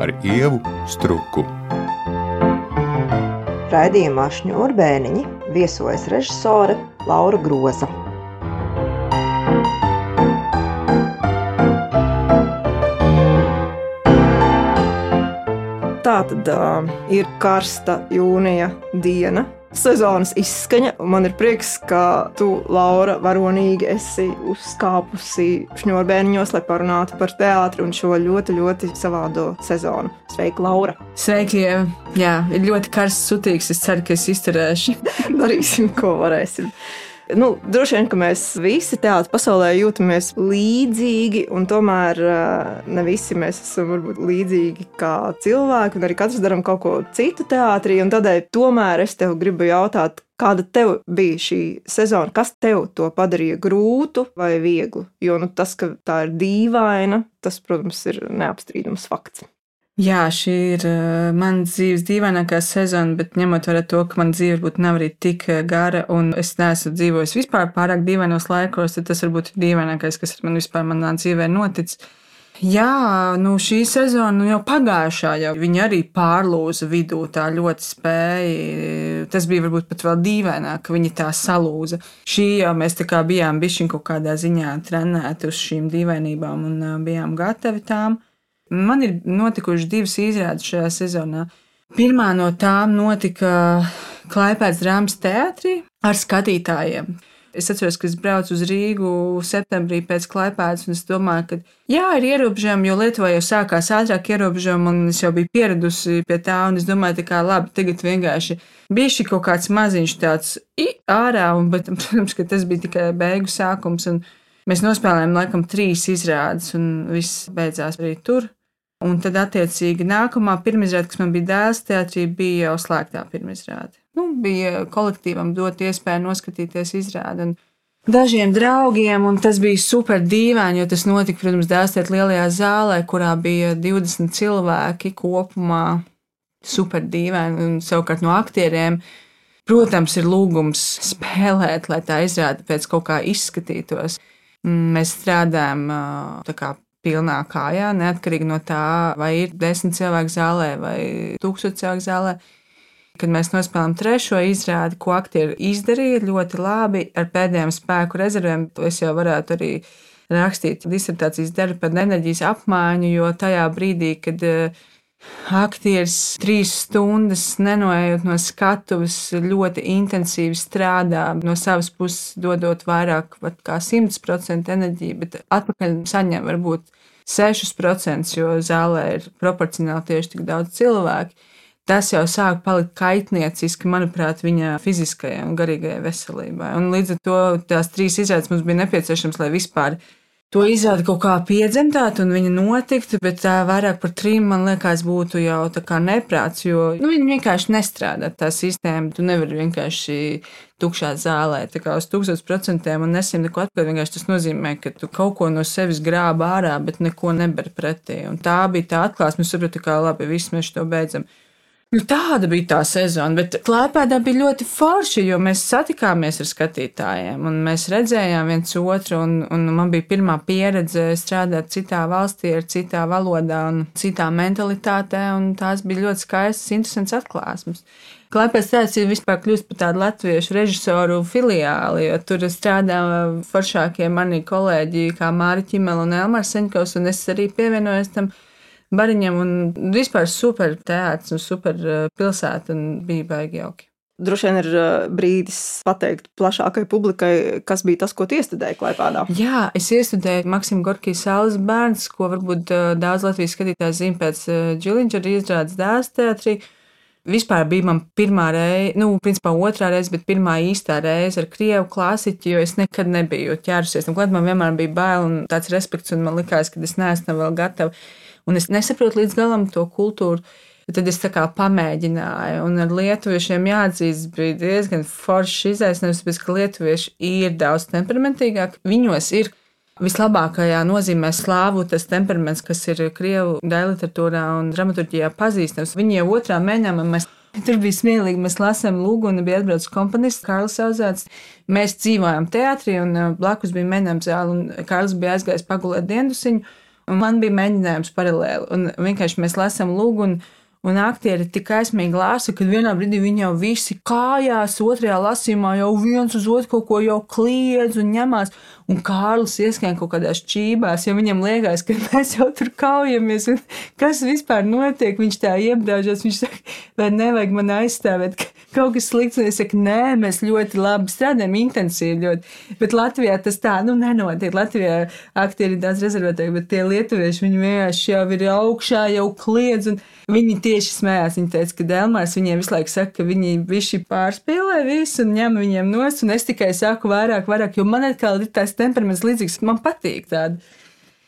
ar ievu struku. Raidījumā Šņurbēniņi viesojas režisore Laura Groza. Tā tad uh, ir karsta jūnija diena, sezonas izskaņa. Man ir prieks, ka tu, Laura, varonīgi esi uzkāpusi šņurbēniņos, lai parunātu par teātri un šo ļoti, ļoti savādo sezonu. Sveika, Laura! Sveiki! Jā, ir ļoti karsts, sutīgs. Es ceru, ka es izturēšu. Darīsim, ko varēsim. Nu, droši vien, ka mēs visi teātrī pasaulē jūtamies līdzīgi, un tomēr ne visi mēs esam varbūt līdzīgi kā cilvēki, un arī katrs darām kaut ko citu teātrī. Tādēļ tomēr es tev gribu jautāt, kāda tev bija šī sezona, kas tev to padarīja grūtu vai vieglu? Jo nu, tas, ka tā ir dīvaina, tas, protams, ir neapstrīdams fakts. Jā, šī ir uh, manas dzīves dīvainākā sezona, bet ņemot vērā to, ka mana dzīve varbūt nav arī tik eh, gara, un es neesmu dzīvojis vispār pārāk dīvainos laikos, tad tas varbūt ir dīvainākais, kas man vispār manā dzīvē noticis. Jā, nu šī sezona nu jau pagājušā, jau viņa arī pārlūza vidū, tā ļoti spēja. Tas bija varbūt pat vēl dīvaināk, ka viņa tā salūza. Šī jau mēs tā kā bijām bišķiņ kaut kādā ziņā trenēti uz šīm dīvainībām un bijām gatavi tām. Man ir notikušas divas izrādes šajā sezonā. Pirmā no tām notika Klaipēdas drāmas teātrī ar skatītājiem. Es atceros, ka es braucu uz Rīgu septembrī pēc Klaipēdas, un es domāju, ka jā, ir ierobežojumi, jo Lietuvā jau sākās ātrāk ierobežojumi, un es jau biju pieradusi pie tā, un es domāju, tā kā labi, tagad vienkārši bija šī kaut kāds maziņš tāds ārā, un, bet, protams, ka tas bija tikai beigu sākums, un mēs nospēlējām laikam trīs izrādes, un viss beidzās arī tur. Un tad, attiecīgi, nākamā pirmizrāde, kas man bija dēls teātrī, bija jau slēgtā pirmizrāde. Nu, bija kolektīvam dot iespēju noskatīties izrādi. Un dažiem draugiem, un tas bija super dīvaini, jo tas notika, protams, dēlstēt lielajā zālē, kurā bija 20 cilvēki kopumā. Super dīvaini, un savukārt no aktieriem, protams, ir lūgums spēlēt, lai tā izrāde pēc kaut kā izskatītos. Mēs strādājam kā pilnā kājā, neatkarīgi no tā, vai ir desmit cilvēku zālē vai tūkstoši cilvēku zālē. Kad mēs nospēlējām trešo izrādi, ko aktieri izdarīja ļoti labi ar pēdējiem spēku rezervēm, to es jau varētu arī rakstīt disertācijas darbu par enerģijas apmaiņu, jo tajā brīdī, kad uh, Aktieris trīs stundas nenoejot no skatuves, ļoti intensīvi strādā, no savas puses dodot vairāk kā 100% enerģiju, bet atpakaļ saņem varbūt 6%, jo zālē ir proporcionāli tieši tik daudz cilvēku. Tas jau sāk palikt kaitnieciski, manuprāt, viņa fiziskajai un garīgajai veselībai. Un līdz ar to tās trīs izrādes mums bija nepieciešams, lai vispār to izrādi kaut kā piedzemtāt, un viņa notiktu, bet tā vairāk par trim, man liekas, būtu jau tā kā neprāts, jo nu, viņi vienkārši nestrādā tā sistēma. Tu nevari vienkārši tukšā zālē, tā kā uz tūkstoš procentiem un nesim neko atpakaļ. Vienkārši tas nozīmē, ka tu kaut ko no sevis grābi ārā, bet neko neber pretī. Un tā bija tā atklāsme, sapratu, kā labi, viss mēs to beidzam. Nu, tāda bija tā sezona, bet klāpēdā bija ļoti forši, jo mēs satikāmies ar skatītājiem un mēs redzējām viens otru. Un, un man bija pirmā pieredze strādāt citā valstī, ar citā valodā un citā mentalitātē, un tās bija ļoti skaistas, interesantas atklāsmes. Klāpēs tāds ir vispār kļūst par tādu latviešu režisoru filiāli, jo tur strādā foršākie mani kolēģi, kā Māri Čimela un Elmars Seņkovs, un es arī pievienojos tam bariņam un vispār super teātris un super eh, pilsēta un bija baigi jauki. Droši vien ir eh, brīdis pateikt plašākai publikai, kas bija tas, ko iestudēji Klaipādā. Jā, es iestudēju Maksimu Gorkiju saules bērns, ko varbūt eh, daudz Latvijas skatītāji zina pēc Džiliņģera izrādes dēls teatrī. Vispār bija man pirmā reize, nu, principā otrā reize, bet pirmā īstā reize ar krievu klasiķu, jo es nekad nebiju ķērusies. Klāt, man vienmēr bija bail un tāds respekts, un man likās, ka es neesmu vēl gatava un es nesaprotu līdz galam to kultūru. Tad es tā kā pamēģināju, un ar lietuviešiem jāatzīst, bija diezgan foršs izaicinājums, ka lietuvieši ir daudz temperamentīgāki. Viņos ir vislabākajā nozīmē slāvu tas temperaments, kas ir krievu literatūrā un dramaturgijā pazīstams. Viņi jau otrā mēģinājumā mēs Tur bija smieklīgi. Mēs lasām, lūgu, un bija atbraucis komponists Kārlis Auzāts. Mēs dzīvojām teātrī, un blakus bija menam zāle, un Kārlis bija aizgājis pagulēt diendusiņu. Un man bija mēģinājums paralēli. Un vienkārši mēs lasām lūgu. Un, Un aktieri tik aizmīgi lāsa, ka vienā brīdī viņi jau visi kājās, otrajā lasījumā jau viens uz otru kaut ko kliedz un ņemās. Un Kārlis ieskrien kaut kādās čībās, jo viņam liekas, ka mēs jau tur kaujamies. Kas vispār notiek? Viņš tā iebrāžas, viņš saka, vai nevajag man aizstāvēt. Kaut kas slikts, un es saku, nē, mēs ļoti labi strādājam, intensīvi ļoti. Bet Latvijā tas tā, nu, nenotiek. Latvijā aktieri ir daudz rezervētāki, bet tie lietuvieši, viņi vienkārši jau ir augšā, jau kliedz. Viņi tieši smējās. Viņi teica, ka Dēlmārs viņiem visu laiku saka, ka viņi visi pārspīlē visu un ņem viņiem nost. Un es tikai saku vairāk, vairāk, jo man atkal ir tās temperaments līdzīgs. Man patīk tāda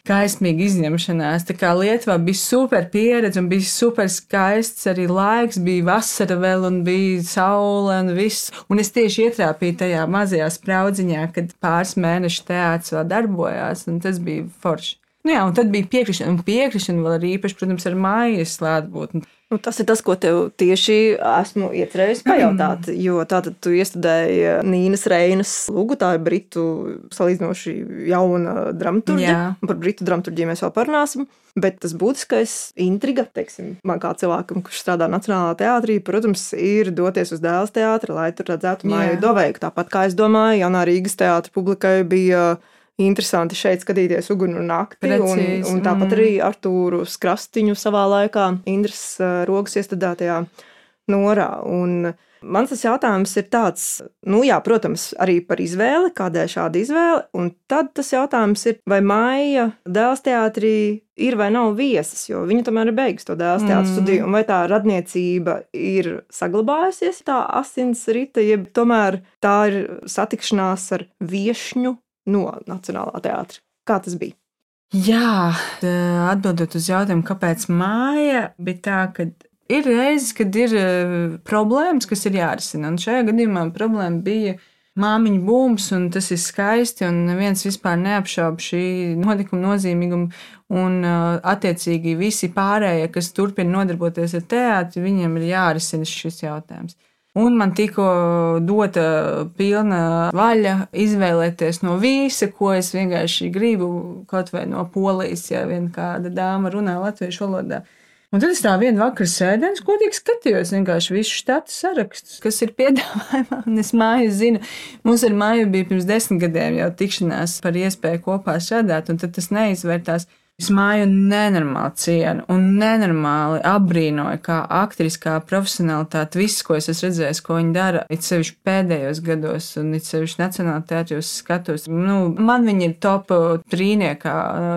kaismīga izņemšanās. Tā kā Lietuvā bija super pieredze un bija super skaists arī laiks, bija vasara vēl un bija saule un viss. Un es tieši ietrāpīju tajā mazajā spraudziņā, kad pāris mēnešu teātris vēl darbojās, un tas bija forši. Nu jā, un tad bija piekrišana, un piekrišana vēl arī īpaši, protams, ar mājas klātbūtni. Nu, tas ir tas, ko tev tieši esmu iecerējis pajautāt. Jo tātad tu iestudēji Nīnas Reinas lūgu, tā ir britu salīdzinoši jauna dramaturģija. Par britu dramaturģiju mēs vēl parunāsim. Bet tas būtiskais intriga, teiksim, man kā cilvēkam, kurš strādā Nacionālā teātrī, protams, ir doties uz dēls teātri, lai tur redzētu māju Doveju. Tāpat kā es domāju, jaunā Rīgas teātra publikai bija interesanti šeit skatīties uguni un nakti. Precīzi, un, un tāpat mm. arī Artūru Skrastiņu savā laikā Indras rokas iestādātajā norā. Un mans tas jautājums ir tāds, nu jā, protams, arī par izvēli, kādēļ šāda izvēle. Un tad tas jautājums ir, vai Maija dēls teātrī ir vai nav viesas, jo viņa tomēr ir beigusi to dēls teātris mm. studiju, un vai tā radniecība ir saglabājusies, tā asins rita, jeb tomēr tā ir satikšanās ar viešņu no Nacionālā teātra. Kā tas bija? Jā, atbildot uz jautājumu, kāpēc māja bija tā, ka ir reizes, kad ir problēmas, kas ir jārisina. Un šajā gadījumā problēma bija māmiņa būms, un tas ir skaisti, un neviens vispār neapšauba šī notikuma nozīmīgumu. Un, attiecīgi, visi pārējie, kas turpina nodarboties ar teātri, viņiem ir jārisina šis jautājums. Un man tikko dota pilna vaļa izvēlēties no visa, ko es vienkārši gribu, kaut vai no polijas, ja viena kāda dāma runā latviešu valodā. Un tad es tā vienu vakaru sēdēju, godīgi skatījos vienkārši visu štatu sarakstu, kas ir piedāvājumā. Un es māju zinu, mums ar māju bija pirms desmit gadiem jau tikšanās par iespēju kopā strādāt, un tad tas neizvērtās. Es māju nenormāli cienu un nenormāli apbrīnoju, kā aktris, kā profesionālitāte, viss, ko es esmu redzējis, ko viņi dara, it sevišķi pēdējos gados, un it sevišķi nacionālajā teātrī skatos. Nu, man viņi ir top trīniekā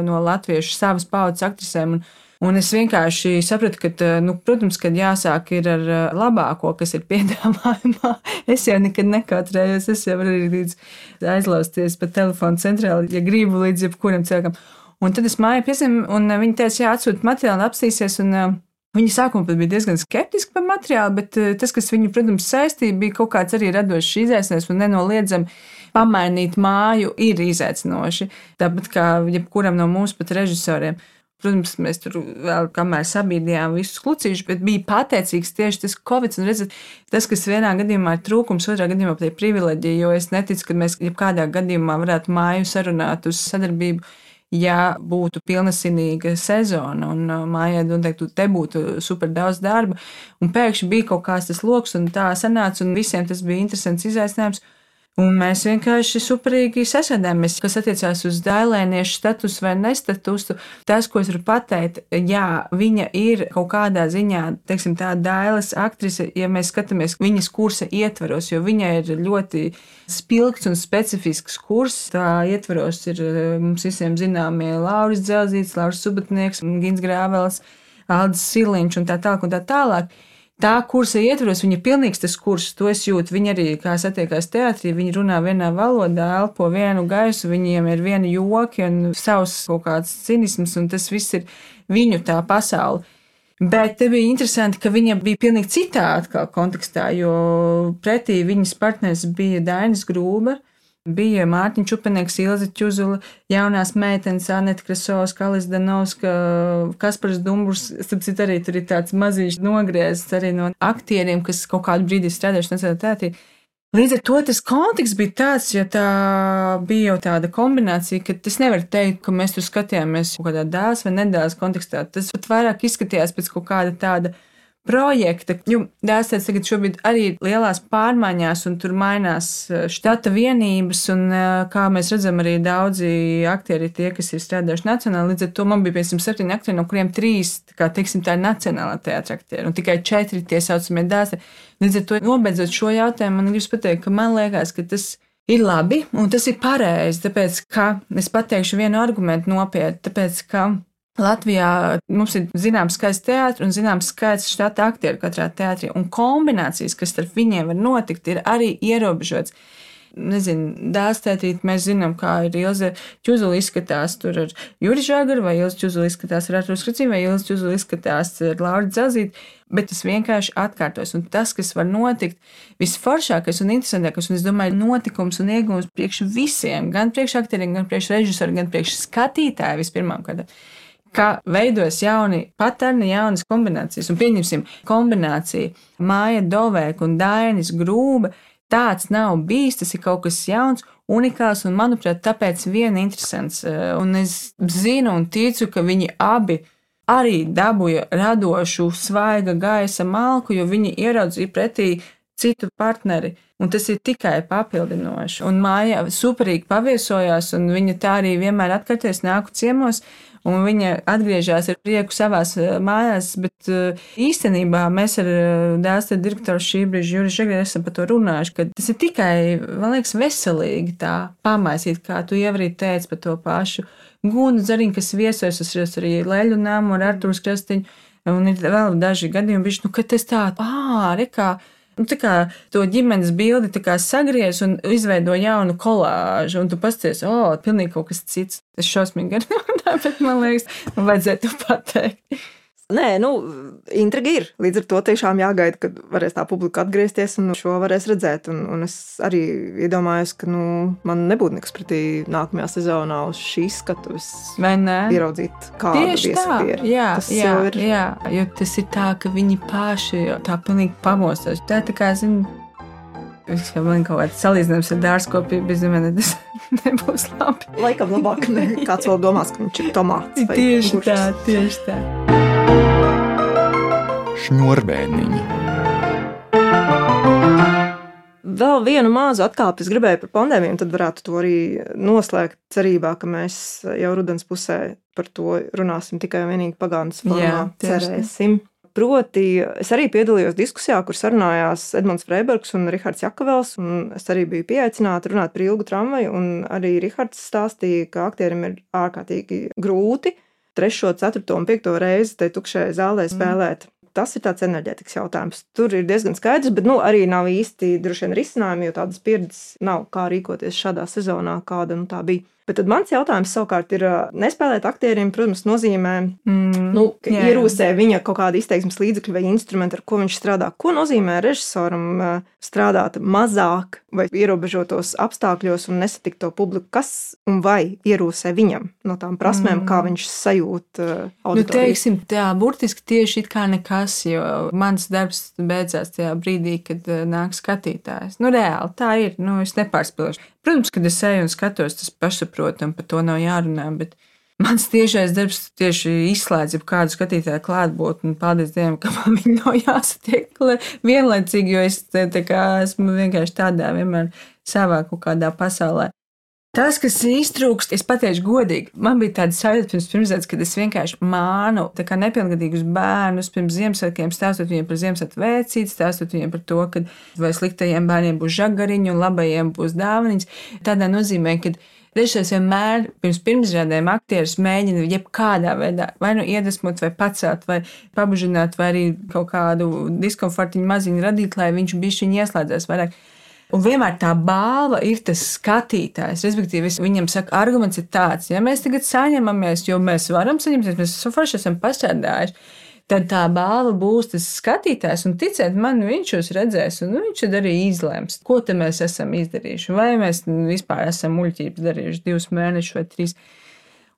no latviešu savas paudzes aktrisēm. Un, Un es vienkārši sapratu, ka, nu, protams, kad jāsāk ar labāko, kas ir piedāvājumā. Es jau nekad nekautrējos, es jau varu arī aizlausties pa telefonu centrāli, ja gribu līdz jebkuram cilvēkam. Un tad es māju piezīmēju, un eh, viņi teica, jā, atsūta materiālu, apstīsies. Un, uh, Viņi sākumā bija diezgan skeptiski par materiālu, bet uh, tas, kas viņu, protams, saistīja, bija kaut kāds arī radošs izaicinājums un nenoliedzami pamainīt māju ir izaicinoši. Tāpat kā jebkuram no mūsu pat režisoriem. Protams, mēs tur vēl kamēr sabiedrījām visus klucīšus, bet bija pateicīgs tieši tas Covid. Un redzat, tas, kas vienā gadījumā ir trūkums, otrā gadījumā ir privileģija, jo es neticu, ka mēs jebkādā gadījumā varētu māju sarunāt uz sadarbību ja būtu pilnesinīga sezona un uh, mājā noteikti te būtu super daudz darba. Un pēkšņi bija kaut kāds tas lokus, un tā sanāca, un visiem tas bija interesants izaicinājums. Un mēs vienkārši superīgi sasēdāmies, kas attiecās uz dēlēniešu statusu vai nestatusu. Tas, ko es varu pateikt, jā, viņa ir kaut kādā ziņā, teiksim, tā dēles aktrise, ja mēs skatāmies viņas kursa ietvaros, jo viņa ir ļoti spilgts un specifisks kurs. Tā ietvaros ir mums visiem zināmie Lauris Dzelzīts, Lauris Subatnieks, Gins Grāvels, Aldis Siliņš un tā tālāk un tā tālāk tā kursa ietvaros, viņa ir pilnīgs tas kurs, to es jūtu. Viņi arī, kā satiekās teātrī, viņi runā vienā valodā, elpo vienu gaisu, viņiem ir viena joki un savs kaut kāds cinisms, un tas viss ir viņu tā pasaule. Bet te bija interesanti, ka viņa bija pilnīgi citā kontekstā, jo pretī viņas partneris bija Dainis Grūba, Bija Mārtiņš Čupenieks, Ilze Čuzula, jaunās meitenes, Aneta Krasovs, Kalis Danovska, Kaspars Dumburs. Sapcīt, arī tur ir tāds mazīšs nogriezts arī no aktieriem, kas kaut kādu brīdi strādājuši Nacionālajā teātrī. Līdz ar to tas konteksts bija tāds, ja tā bija jau tāda kombinācija, ka tas nevar teikt, ka mēs tur skatījāmies kaut kādā dēls vai nedēļas kontekstā. Tas pat vairāk izskatījās pēc kaut kāda tāda projekta. Jo dēls tagad šobrīd arī ir lielās pārmaiņās, un tur mainās eh, štata vienības, un eh, kā mēs redzam, arī daudzi aktieri ir tie, kas ir strādājuši nacionāli. Līdz ar to man bija 507 aktieri, no kuriem trīs, kā teiksim, tā ir nacionālā teātra aktieri, un tikai četri tie saucamie dēli. Līdz ar to, nobeidzot šo jautājumu, man gribas pateikt, ka man liekas, ka tas ir labi, un tas ir pareizi, tāpēc, ka es pateikšu vienu argumentu nopietni, tāpēc, ka Latvijā mums ir zināms skaists teātris un zināms skaits štata aktieru katrā teātrī, un kombinācijas, kas starp viņiem var notikt, ir arī ierobežotas. Nezinu, dēls tētīt, mēs zinām, kā ir Ilze Čuzula izskatās tur ar Juri Žagaru, vai Ilze Čuzula izskatās ar Artur Skricīnu, vai Ilze Čuzula izskatās ar Lauru Dzelzīti, bet tas vienkārši atkārtos. Un tas, kas var notikt, visforšākais un interesantākais, un es domāju, notikums un iegūms priekš visiem, gan priekš aktieriem, gan priekš režisoriem, gan priekš skatītājiem vispirmām kārtām ka veidojas jauni paterni, jaunas kombinācijas. Un pieņemsim kombināciju Māja Dovēka un Dainis Grūba. Tāds nav bijis, tas ir kaut kas jauns, unikāls un, manuprāt, tāpēc vien interesants. Un es zinu un ticu, ka viņi abi arī dabūja radošu, svaiga gaisa malku, jo viņi ieraudzīja pretī citu partneri. Un tas ir tikai papildinoši. Un māja superīgi paviesojās, un viņa tā arī vienmēr atkārtojas, nāku ciemos un viņa atgriežas ar prieku savās eh, mājās. Bet eh, īstenībā mēs ar eh, dēsta direktoru šī brīža Juris Žagri esam par to runājuši, ka tas ir tikai, man liekas, veselīgi tā pamaisīt, kā tu jau arī teici par to pašu. Gunu zariņu, kas viesojas, es arī Leļu nāmu ar Artūru Krastiņu, un ir vēl daži gadījumi, bišķi, nu, ka tas tā, ā, rekā, Nu, kā to ģimenes bildi sagriez un izveido jaunu kolāžu, un tu pasties, o, oh, pilnīgi kaut kas cits. Es šausmīgi runāju, bet man liekas, man vajadzētu pateikt. Nē, nu, intriga ir. Līdz ar to tiešām jāgaida, kad varēs tā publika atgriezties un šo varēs redzēt. Un, un es arī iedomājos, ka nu, man nebūtu nekas pretī nākamajā sezonā uz šīs skatuves. Vai ne? Ieraudzīt, kāda ir viesapīra. Jā, tas jā, ir. Jā, jo tas ir tā, ka viņi paši tā pilnīgi pamostās. Tā tā kā, zinu, Es jau man kaut kāds salīdzinājums ar dārzkopību, bet zinu, tas nebūs labi. Laikam labāk, ne kāds vēl domās, ka viņš ir tomāts. Tieši tā, tieši tā šņurbēniņi. Vēl vienu mazu atkāpi es gribēju par pandēmiju, tad varētu to arī noslēgt cerībā, ka mēs jau rudens pusē par to runāsim tikai un vienīgi pagātnes formā. Jā, cerēsim. Proti, es arī piedalījos diskusijā, kur sarunājās Edmunds Freibergs un Rihards Jakavels. Un es arī biju pieaicināta runāt par ilgu tramvaju, un arī Rihards stāstīja, ka aktierim ir ārkārtīgi grūti trešo, ceturto un piekto reizi te tukšajā zālē mm. Tas ir tāds enerģētikas jautājums. Tur ir diezgan skaidrs, bet nu, arī nav īsti droši vien risinājumi, jo tādas pieredzes nav, kā rīkoties šādā sezonā, kāda nu, tā bija. Bet mans jautājums savukārt ir, nespēlēt aktierim, protams, nozīmē, mm, nu, ka jā, ierūsē jā. viņa kaut kāda izteiksmes līdzekļa vai instrumenta, ar ko viņš strādā. Ko nozīmē režisoram strādāt mazāk vai ierobežotos apstākļos un nesatikt to publiku? Kas un vai ierūsē viņam no tām prasmēm, mm. kā viņš sajūt auditoriju? Nu, teiksim, tā burtiski tieši it kā nekas, jo mans darbs beidzās tajā brīdī, kad nāk skatītājs. Nu, reāli tā ir, nu, es nepārspilšu. Protams, kad es eju un skatos, tas pašsaprotami, par to nav jārunā. Bet mans tiešais darbs tieši izslēdz kādu skatītāju klātbūtni. Paldies Dievam, ka man viņa nav jāsatiek vienlaicīgi, jo es kā, esmu vienkārši tādā vienmēr savā kaut kādā pasaulē. Tas, kas iztrūkst, es pateikšu godīgi, man bija tāda sajūta pirms pirmsdienas, kad es vienkārši mānu nepilngadīgus bērnus pirms Ziemassvētkiem, stāstot viņiem par Ziemassvētku vēcīti, stāstot viņiem par to, ka vai sliktajiem bērniem būs žagariņi un labajiem būs dāvaniņas. Tādā nozīmē, ka Režisors vienmēr pirms pirmsrādēm aktierus mēģina jebkādā veidā vai nu iedvesmot, vai pacelt, vai pabužināt, vai arī kaut kādu diskomfortiņu maziņu radīt, lai viņš bišķiņi ieslēdzās vairāk. Un vienmēr tā balva ir tas skatītājs. Respektīvi, viņam saka, arguments ir tāds, ja mēs tagad saņemamies, jo mēs varam saņemties, mēs forši esam pastrādājuši. Tad tā balva būs tas skatītājs, un ticiet man, viņš jūs redzēs, un viņš tad arī izlems, ko mēs esam izdarījuši. Vai mēs vispār esam muļķības darījuši divus mēnešus vai trīs.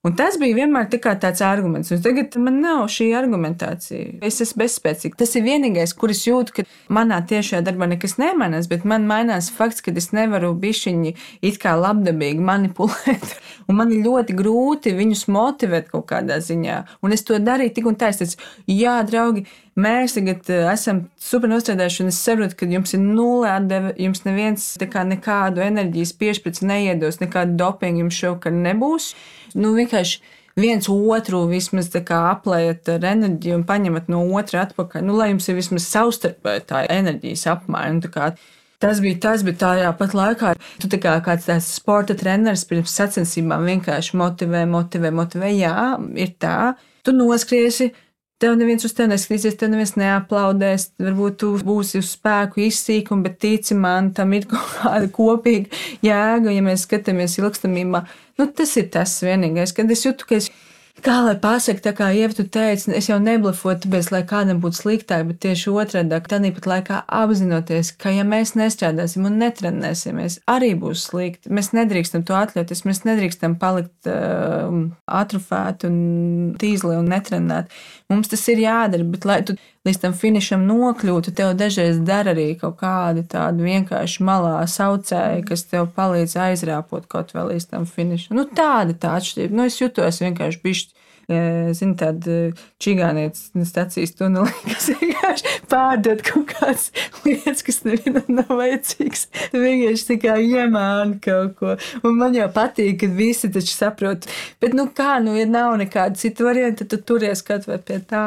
Un tas bija vienmēr tāds arguments. Un tagad man nav šī argumentācija. Es esmu bezspēcīga. Tas ir vienīgais, kur es jūtu, ka manā tiešajā darbā nekas nemainās, bet man mainās fakts, ka es nevaru bišķiņi it kā labdabīgi manipulēt. Un man ir ļoti grūti viņus motivēt kaut kādā ziņā. Un es to darīju tik un tā. Es teicu, jā, draugi, mēs tagad eh, esam super nostrādājuši, un es saprotu, ka jums ir nulle atdeve, jums neviens kā, nekādu enerģijas piešķirts neiedos, nekādu dopingu jums šovakar nebūs nu, vienkārši viens otru vismaz aplējat ar enerģiju un paņemat no otra atpakaļ. Nu, lai jums ir vismaz savstarpēji tā enerģijas apmaiņa. Tas bija tas, bet tajā pat laikā tu kā kāds tāds sporta treneris pirms sacensībām vienkārši motivē, motivē, motivē. Jā, ir tā. Tu noskriesi, Tev neviens uz tevi neskatīsies, tev neviens neaplaudēs. Varbūt tu būsi uz spēku izsīkuma, bet tici man, tam ir kaut kāda kopīga jēga. Ja mēs skatāmies ilgstamībā, nu, tas ir tas vienīgais, kad es jūtu, ka es Kā lai pasakā, tā kā Ieva teica, es jau neblefoju, tāpēc, lai kādam būtu sliktāk, bet tieši otrādi - tādā pat laikā apzinoties, ka ja mēs nestrādāsim un netrenēsimies, arī būs slikti. Mēs nedrīkstam to atļauties, mēs nedrīkstam palikt uh, atrofēti un tīzli un netrenēt. Mums tas ir jādara, bet lai tu līdz tam finišam nokļūtu, tev dažreiz dara arī kaut kādi tādi vienkārši malā saucēji, kas tev palīdz aizrāpot kaut vēl līdz tam finišam. Nu, tāda tā atšķirība. Nu, es jutos vienkārši bišķi. Zinu, tāda čigānietes stācijas tunelī, kas vienkārši pārdod kaut kādas lietas, kas nevienam nav vajadzīgas. Vienkārši tā kā iemāna kaut ko. Un man jau patīk, ka visi taču saprot. Bet, nu kā, nu, ja nav nekāda cita varianta, tad turies kaut vai pie tā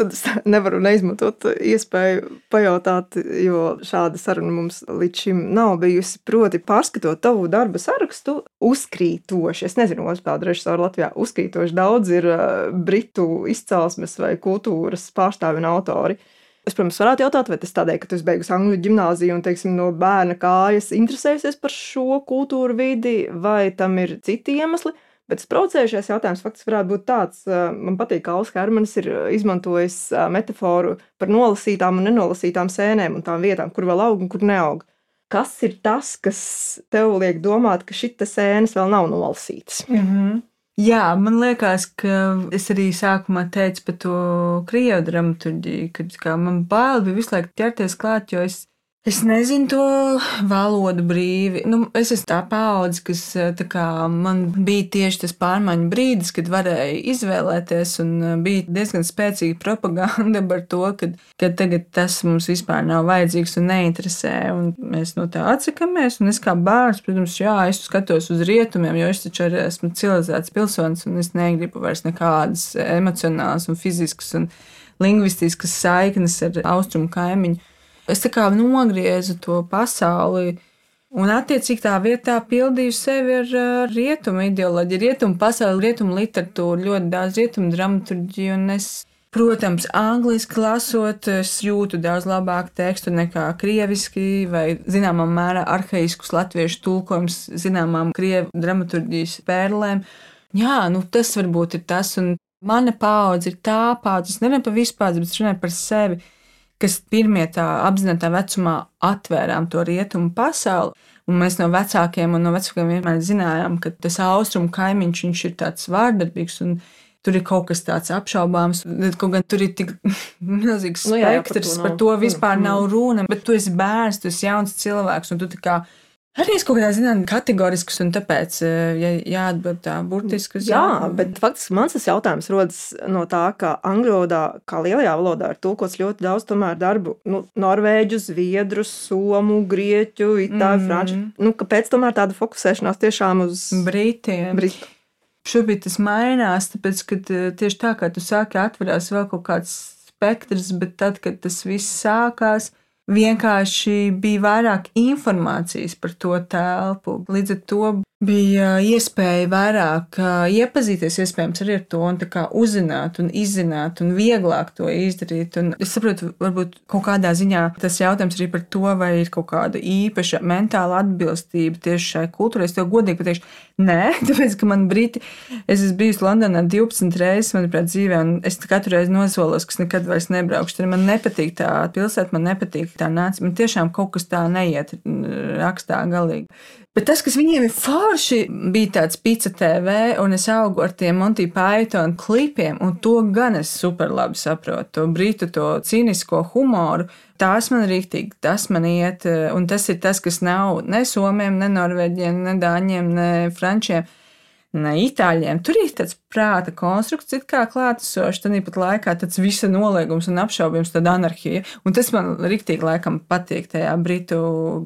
tad es nevaru neizmantot iespēju pajautāt, jo šāda saruna mums līdz šim nav bijusi. Proti, pārskatot tavu darba sarakstu, uzkrītoši, es nezinu, kāda režisora Latvijā uzkrītoši daudz ir uh, britu izcelsmes vai kultūras pārstāvi un autori. Es, protams, varētu jautāt, vai tas tādēļ, ka tu esi beigusi angļu gimnāziju un, teiksim, no bērna kājas interesējusies par šo kultūru vidi, vai tam ir citi iemesli. Bet provocējušais jautājums faktiski varētu būt tāds, man patīk, ka Alans Hermanis ir izmantojis metaforu par nolasītām un nenolasītām sēnēm un tām vietām, kur vēl aug un kur neaug. Kas ir tas, kas tev liek domāt, ka šīs sēnes vēl nav nolasītas? Mm -hmm. Jā, man liekas, ka es arī sākumā teicu par to krievu dramaturgiju, kad man bail bija visu laiku ķerties klāt, jo es Es nezinu to valodu brīvi. Nu, es esmu tā paudze, kas tā kā, man bija tieši tas pārmaiņu brīdis, kad varēja izvēlēties, un bija diezgan spēcīga propaganda par to, ka, ka tagad tas mums vispār nav vajadzīgs un neinteresē, un mēs no tā atsakāmies. Un es kā bērns, protams, jā, es skatos uz rietumiem, jo es taču arī esmu civilizēts pilsonis, un es negribu vairs nekādas emocionālas un fiziskas un lingvistiskas saiknes ar austrumu kaimiņu es tā kā nogriezu to pasauli. Un, attiecīgi, tā vietā pildīju sevi ar uh, rietumu ideoloģiju, rietumu pasauli, rietumu literatūru, ļoti daudz rietumu dramaturģiju. Protams, angliski lasot, es jūtu daudz labāku tekstu nekā krieviski vai, zināmā mērā, arhaiskus latviešu tulkojums zināmām krievu dramaturģijas pērlēm. Jā, nu tas varbūt ir tas, un mana paudze ir tā paudze, es nerunāju par vispār, bet es runāju par sevi kas pirmie tā apzinātajā vecumā atvērām to rietumu pasauli. Un mēs no vecākiem un no vecākiem vienmēr zinājām, ka tas austrumu kaimiņš ir tāds vārdarbīgs. Tur ir kaut kas tāds apšaubāms, kaut gan tur ir tik milzīgs spektrs, nu, jā, jā, par, to par to vispār mm. nav runa. Bet tu esi bērns, tu esi jauns cilvēks, un tu kā Arī es kaut kādā ziņā kategorisks, un tāpēc eh, ja jāatbild tā burtiski uz jā, jautājumu. bet faktiski mans tas jautājums rodas no tā, ka angļu valodā, kā lielajā valodā, ir tulkots ļoti daudz tomēr darbu, nu, norvēģu, zviedru, somu, grieķu, itāļu, mm. franču. Nu, kāpēc tomēr tāda fokusēšanās tiešām uz Britiem? Britu. Šobrīd tas mainās, tāpēc, ka eh, tieši tā, kā tu sāki, atverās vēl kaut kāds spektrs, bet tad, kad tas viss sākās, vienkārši bija vairāk informācijas par to telpu. Līdz ar to bija iespēja vairāk iepazīties iespējams arī ar to un uzzināt un izzināt un vieglāk to izdarīt. Un es saprotu, varbūt kaut kādā ziņā tas jautājums arī par to, vai ir kaut kāda īpaša mentāla atbilstība tieši šai kultūrai. Es to godīgi pateikšu, nē, tāpēc, ka man brīti, es esmu bijusi Londonā 12 reizes, manuprāt, dzīvē, un es katru reizi nosolos, ka nekad vairs nebraukšu. Tad man nepatīk tā pilsēta, man nepatīk tā nācija. Man tiešām kaut kas tā neiet rakstā galīgi. Bet tas, kas viņiem ir forši, bija tāds pizza TV, un es augu ar tiem Monty Python klipiem, un to gan es super labi saprotu. To britu, to cīnisko humoru. Tās man rīktīgi, tas man iet, un tas ir tas, kas nav ne somiem, ne norvēģiem, ne dāņiem, ne frančiem ne itāļiem. Tur ir tāds prāta konstrukts, kā klātesošs, tad pat laikā tāds visa noliegums un apšaubījums, tāda anarhija. Un tas man rīktīgi laikam patīk tajā britu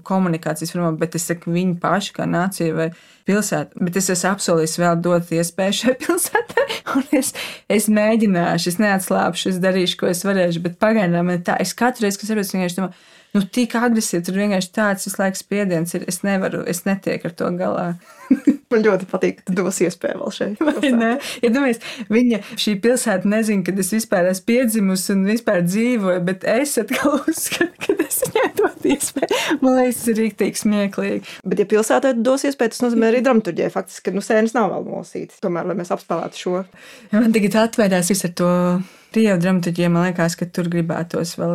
komunikācijas formā, bet es saku, viņi paši kā nācija vai pilsēta, bet es esmu apsolījis vēl dot iespēju šai pilsētai, un es, es mēģināšu, es neatslāpšu, es darīšu, ko es varēšu, bet pagaidām tā, es katru reizi, kas saprotu, vienkārši domāju, nu, tik agresīvi. Tur vienkārši tāds visu laiku spiediens ir. Es nevaru, es netieku ar to galā. Man ļoti patīk, ka tu dos iespēju vēl šeit. Ja domājies, viņa šī pilsēta nezina, kad es vispār esmu piedzimusi un vispār dzīvoju, bet es atkal uzskatu, ka es viņai dodu iespēju. Man liekas, tas ir rīktīgi smieklīgi. Bet, ja pilsētā dos iespēju, tas nozīmē arī dramaturģijai. Faktiski, ka nu, sēnes nav vēl nosītas. Tomēr, lai mēs apspēlētu šo. Man tagad atvērās viss ar to krievu dramaturgija, man liekas, ka tur gribētos vēl,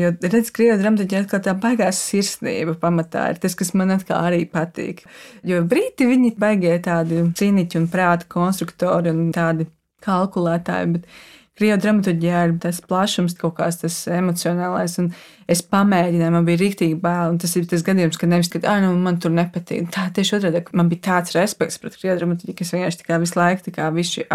jo redz, krievu dramaturgija atkal tā baigās sirsnība pamatā ir tas, kas man atkal arī patīk. Jo brīti viņi baigie tādi cīniķi un prāta konstruktori un tādi kalkulētāji, bet Krievu dramaturgijā ir tas plašums, kaut kāds tas emocionālais, un es pamēģināju, man bija rīktīgi bail, tas ir tas gadījums, ka nevis, ka, nu, man tur nepatīk. Tā tieši otrādi, man bija tāds respekts pret Krievu dramaturgiju, ka es vienkārši visu laiku, visu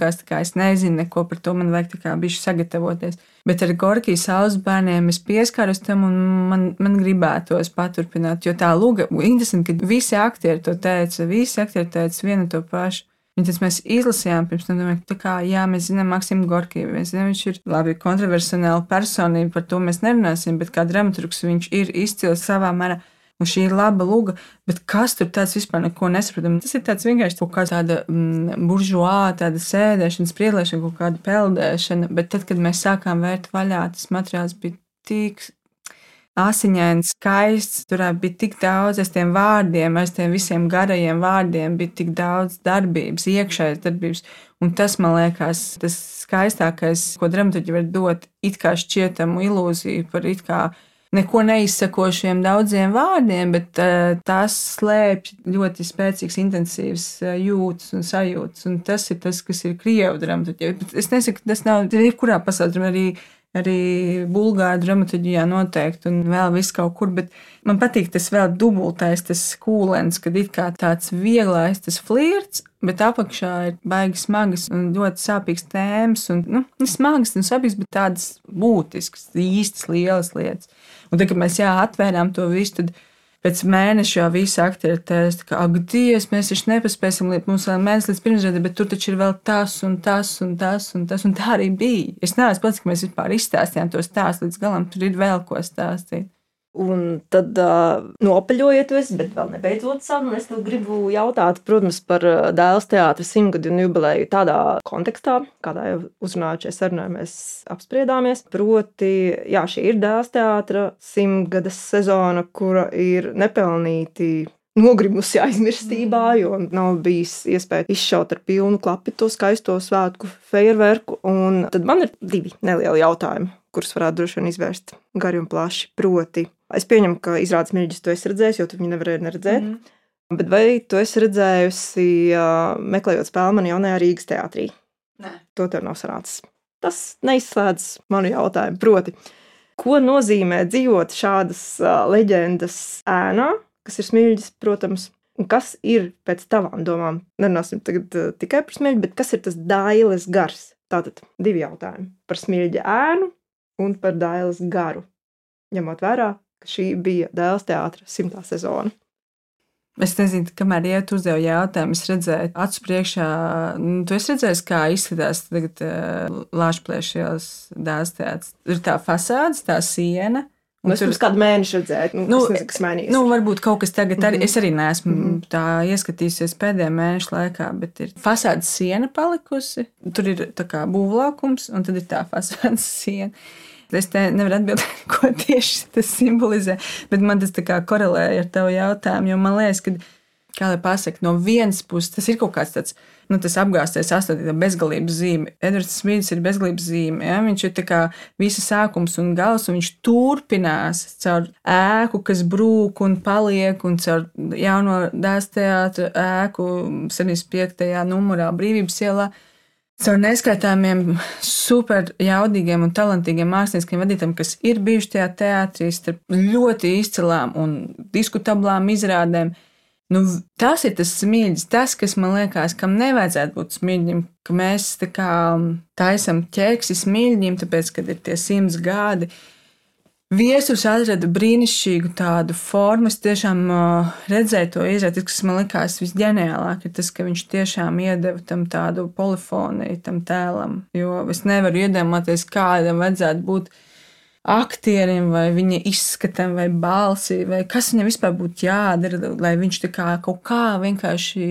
kā es tā kā es nezinu neko par to, man vajag bišķi sagatavoties. Bet ar Gorkijas saules bērniem es pieskāros tam, un man, man gribētos paturpināt, jo tā lūga, interesanti, ka visi aktieri to teica, visi aktieri teica vienu to pašu. Tas mēs izlasījām pirms tam, domāju, tā kā, jā, mēs zinām Maksimu Gorkiju, mēs zinām, viņš ir labi kontroversiāla personība, par to mēs nerunāsim, bet kā dramaturgs viņš ir izcils savā mērā. Un šī ir laba luga, bet kas tur tāds vispār neko nesaprotam? Tas ir tāds vienkārši kaut kā tāda mm, buržuā, tāda sēdēšana, spriedlēšana, kaut kāda peldēšana, bet tad, kad mēs sākām vērt vaļā, tas materiāls bija tik asiņains, skaists. Tur bija tik daudz aiz tiem vārdiem, aiz tiem visiem garajiem vārdiem, bija tik daudz darbības, iekšējas darbības. Un tas, man liekas, tas skaistākais, ko dramaturgi var dot, it kā šķietamu ilūziju par it kā neko neizsakošiem daudziem vārdiem, bet uh, tās slēpj ļoti spēcīgas, intensīvas uh, jūtas un sajūtas. Un tas ir tas, kas ir krievu dramaturgija. Es nesaku, tas nav jebkurā pasaulē, arī arī bulgāru dramaturgijā noteikti, un vēl viss kaut kur. Bet man patīk tas vēl dubultais, tas kūlens, kad ir tāds vieglais, tas flirts, bet apakšā ir baigi smagas un ļoti sāpīgas tēmas. Un, nu, smagas un sāpīgas, bet tādas būtiskas, īstas, lielas lietas. Un tad, kad mēs jā, atvērām to visu, tad pēc mēneša jau visi aktieri teica, ka, ak, Dievs, mēs taču nepaspēsim mums vēl mēnesis līdz pirmsredzē, bet tur taču ir vēl tas un tas un tas un tas, un tā arī bija. Es neesmu pats, ka mēs vispār izstāstījām to stāstu līdz galam, tur ir vēl ko stāstīt. Un tad uh, nopaļojiet, es, bet vēl nebeidzot sarunu. Es gribu jautāt, protams, par dēls teātra simtgadu jubileju tādā kontekstā, kādā jau uzrunājot šajā sarunā mēs apspriedāmies. Proti, jā, šī ir dēls teātra simtgades sezona, kura ir nepelnīti nogrimusi aizmirstībā, jo nav bijis iespēja izšaut ar pilnu klapu to skaisto svētku fejerverku. Un tad man ir divi nelieli jautājumi kurus varētu droši vien izvērst gari un plaši. Proti, es pieņemu, ka izrādes mīļģis tu esi redzējis, jo tu viņu nevarēji neredzēt. Mm. Bet vai tu esi redzējusi, meklējot spēli man jaunajā Rīgas teātrī? Nē. To tev nav sanācis. Tas neizslēdz manu jautājumu. Proti, ko nozīmē dzīvot šādas leģendas ēnā, kas ir smilģis, protams, un kas ir pēc tavām domām? Nerunāsim tagad tikai par smilģi, bet kas ir tas dailes gars? Tātad divi jautājumi par smilģa ēnu un par Dailas garu, ņemot vērā, ka šī bija Dailas teātra simtā sezona. Es nezinu, kamēr iet uzdevu jautājumu, es redzēju, acu priekšā, nu, tu esi redzējis, kā izskatās tagad uh, Lāčplēšajās Dailas teātris. Ir tā fasādes, tā siena, Un es tur kādu mēnešu redzēju, nu, nu, nezinu, kas mainījās. Nu, varbūt kaut kas tagad arī, mm -hmm. es arī neesmu mm -hmm. tā ieskatījusies pēdējā mēneša laikā, bet ir fasādes siena palikusi. Tur ir tā kā būvlaukums, un tad ir tā fasādes siena. Es te nevaru atbildēt, ko tieši tas simbolizē, bet man tas korelēja ar tavu jautājumu, jo man liekas, ka kā lai pasakā, no vienas puses tas ir kaut kāds tāds. Nu, apgāztais astotnē, bezgalības zīme. Edvards Smits ir bezgalības zīme. Ja? Viņš ir kā visa sākums un gals, un viņš turpinās caur ēku, kas brūk un paliek, un caur jauno dēls teātra ēku 75. numurā Brīvības ielā caur neskaitāmiem super jaudīgiem un talantīgiem māksliniekiem vadītājiem, kas ir bijuši tajā teātrī, starp ļoti izcilām un diskutablām izrādēm. Nu, tas ir tas smilģis, tas, kas man liekas, kam nevajadzētu būt smilģim, ka mēs tā kā taisam ķēksi smilģim, tāpēc, kad ir tie simts gadi, Viesus atrada brīnišķīgu tādu formu. Es tiešām uh, redzēju to izrādi, kas man likās visģeniālāk, ir tas, ka viņš tiešām iedeva tam tādu polifoniju, tam tēlam. Jo es nevaru iedomāties, kādam vajadzētu būt aktierim, vai viņa izskatam, vai balsi, vai kas viņam vispār būtu jādara, lai viņš kā kaut kā vienkārši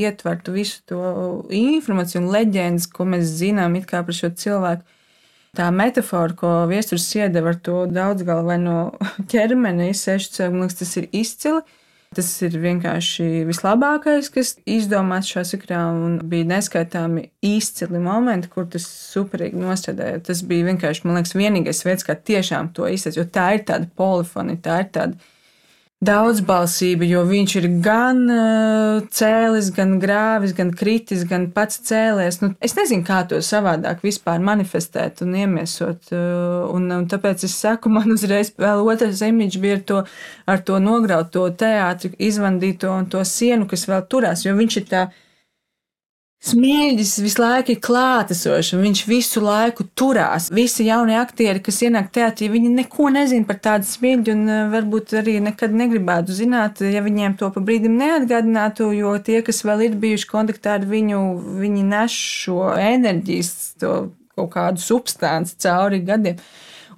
ietvertu visu to informāciju un leģendas, ko mēs zinām par šo cilvēku. Tā metāfora, ko viesturs iedeva ar to daudzgalvaino ķermeni, sešu cilvēku, man liekas, tas ir izcili. Tas ir vienkārši vislabākais, kas izdomāts šajā sakrā, un bija neskaitāmi izcili momenti, kur tas superīgi nostrādāja. Tas bija vienkārši, man liekas, vienīgais veids, kā tiešām to izsaka, jo tā ir tāda polifonija, tā ir tāda daudzbalsība, jo viņš ir gan uh, cēlis, gan grāvis, gan kritis, gan pats cēlies. Nu, es nezinu, kā to savādāk vispār manifestēt un iemiesot. Uh, un, un tāpēc es saku, man uzreiz vēl otrs imidžs bija ar to, ar to nograuto teātri, izvandīto un to sienu, kas vēl turās, jo viņš ir tā Smieģis visu laiku ir klātesošs, viņš visu laiku turās. Visi jaunie aktieri, kas ienāk teātrī, viņi neko nezina par tādu smieģi, un eh, varbūt arī nekad negribētu zināt, ja viņiem to pa brīdim neatgādinātu, jo tie, kas vēl ir bijuši kontaktā ar viņu, viņi nes šo enerģijas, to kaut kādu substanci cauri gadiem.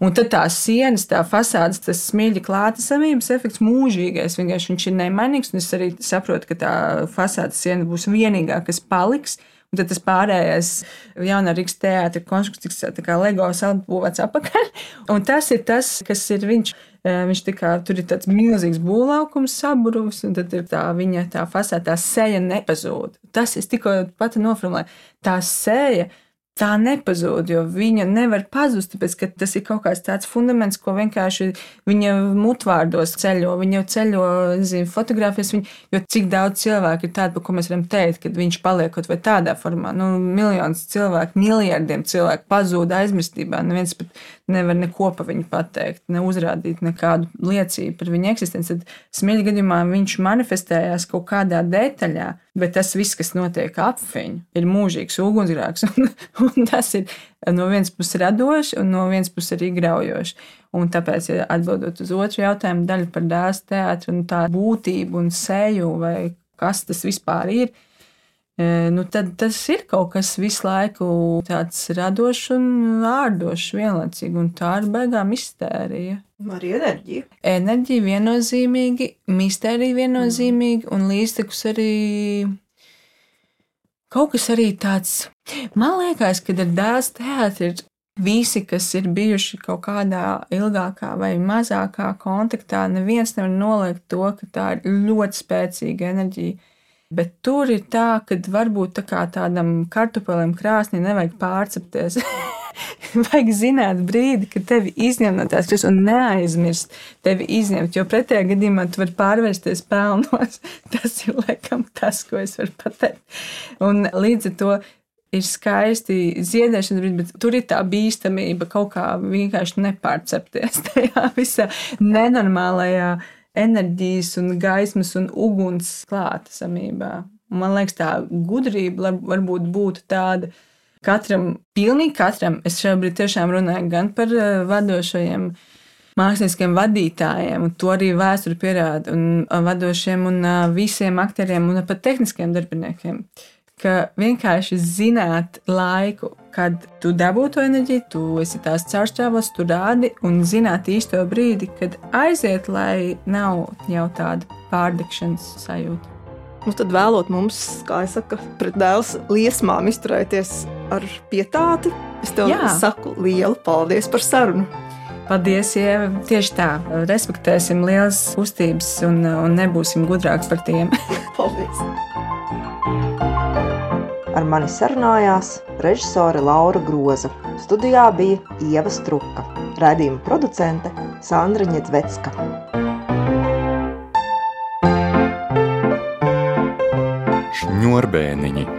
Un tad tās sienas, tā fasādes, tas smilģa klātesamības efekts mūžīgais. Vienkārši viņš ir nemainīgs, un es arī saprotu, ka tā fasādes siena būs vienīgā, kas paliks. Un tad tas pārējais jaunā Rīgas teātris konstrukts tiks kā LEGO salbūvēts apakaļ. Un tas ir tas, kas ir viņš. Viņš kā, tur ir tāds milzīgs būvlaukums, saburvis, un tad ir tā viņa tā fasāde, tā seja nepazūd. Tas es tikko pati noformulēju. Tā seja tā nepazūd, jo viņa nevar pazust, tāpēc ka tas ir kaut kāds tāds fundaments, ko vienkārši viņa mutvārdos ceļo. Viņa ceļo, zina, fotografijas, viņa, jo cik daudz cilvēku ir tādu, par ko mēs varam teikt, kad viņš paliek kaut vai tādā formā. Nu, miljons cilvēku, miljardiem cilvēku pazūd aizmirstībā. Neviens pat nevar neko par viņu pateikt, ne uzrādīt nekādu liecību par viņa eksistenci. Tad smieļa gadījumā viņš manifestējās kaut kādā detaļā, bet tas viss, kas notiek ap viņu, ir mūžīgs ugunsgrēks. Un, un tas ir no vienas puses radoši, un no vienas puses arī graujoši. Un tāpēc, ja atbildot uz otru jautājumu daļu par dēls teātru un tā būtību un seju, vai kas tas vispār ir, e, nu tad tas ir kaut kas visu laiku tāds radošs un vārdošs vienlaicīgi, un tā ir beigām mistērija. Arī enerģija. Enerģija viennozīmīgi, mistērija viennozīmīgi, un līdztekus arī kaut kas arī tāds. Man liekas, ka ar dēls teātris visi, kas ir bijuši kaut kādā ilgākā vai mazākā kontaktā, neviens nevar noliegt to, ka tā ir ļoti spēcīga enerģija. Bet tur ir tā, ka varbūt tā kā tādam kartupelim krāsnī nevajag pārcepties. vajag zināt brīdi, kad tevi izņem no tās krāsas un neaizmirst tevi izņemt. Jo pretējā gadījumā tu vari pārvērsties pelnos. Tas ir laikam tas, ko es varu pateikt. Un līdz ar to ir skaisti ziedēšanas brīdi, bet tur ir tā bīstamība kaut kā vienkārši nepārcepties tajā visā nenormālajā enerģijas un gaismas un uguns klātesamībā. Man liekas, tā gudrība varbūt būtu tāda, ka Katram, pilnīgi katram, es šobrīd tiešām runāju gan par eh, vadošajiem māksliniekiem vadītājiem, un to arī vēsture pierāda, un vadošiem un visiem aktieriem un pat tehniskiem darbiniekiem. Ka vienkārši zināt laiku, kad tu dabū to enerģiju, tu esi tās caurstrāvos, tu rādi un zināt īsto brīdi, kad aiziet, lai nav jau tāda pārdegšanas sajūta. Nu, tad vēlot mums, kā jau saka, pret dēls liesmām izturēties ar pietāti. Es tev Jā. saku lielu paldies par sarunu. Paldies, Ieva. Tieši tā, respektēsim lielas kustības un, un nebūsim gudrāki par tiem. Paldies! Ar mani sarunājās režisore Laura Groza. Studijā bija Ieva Struka, raidījuma producente Sandra Ņedzvecka. Šņurbēniņi.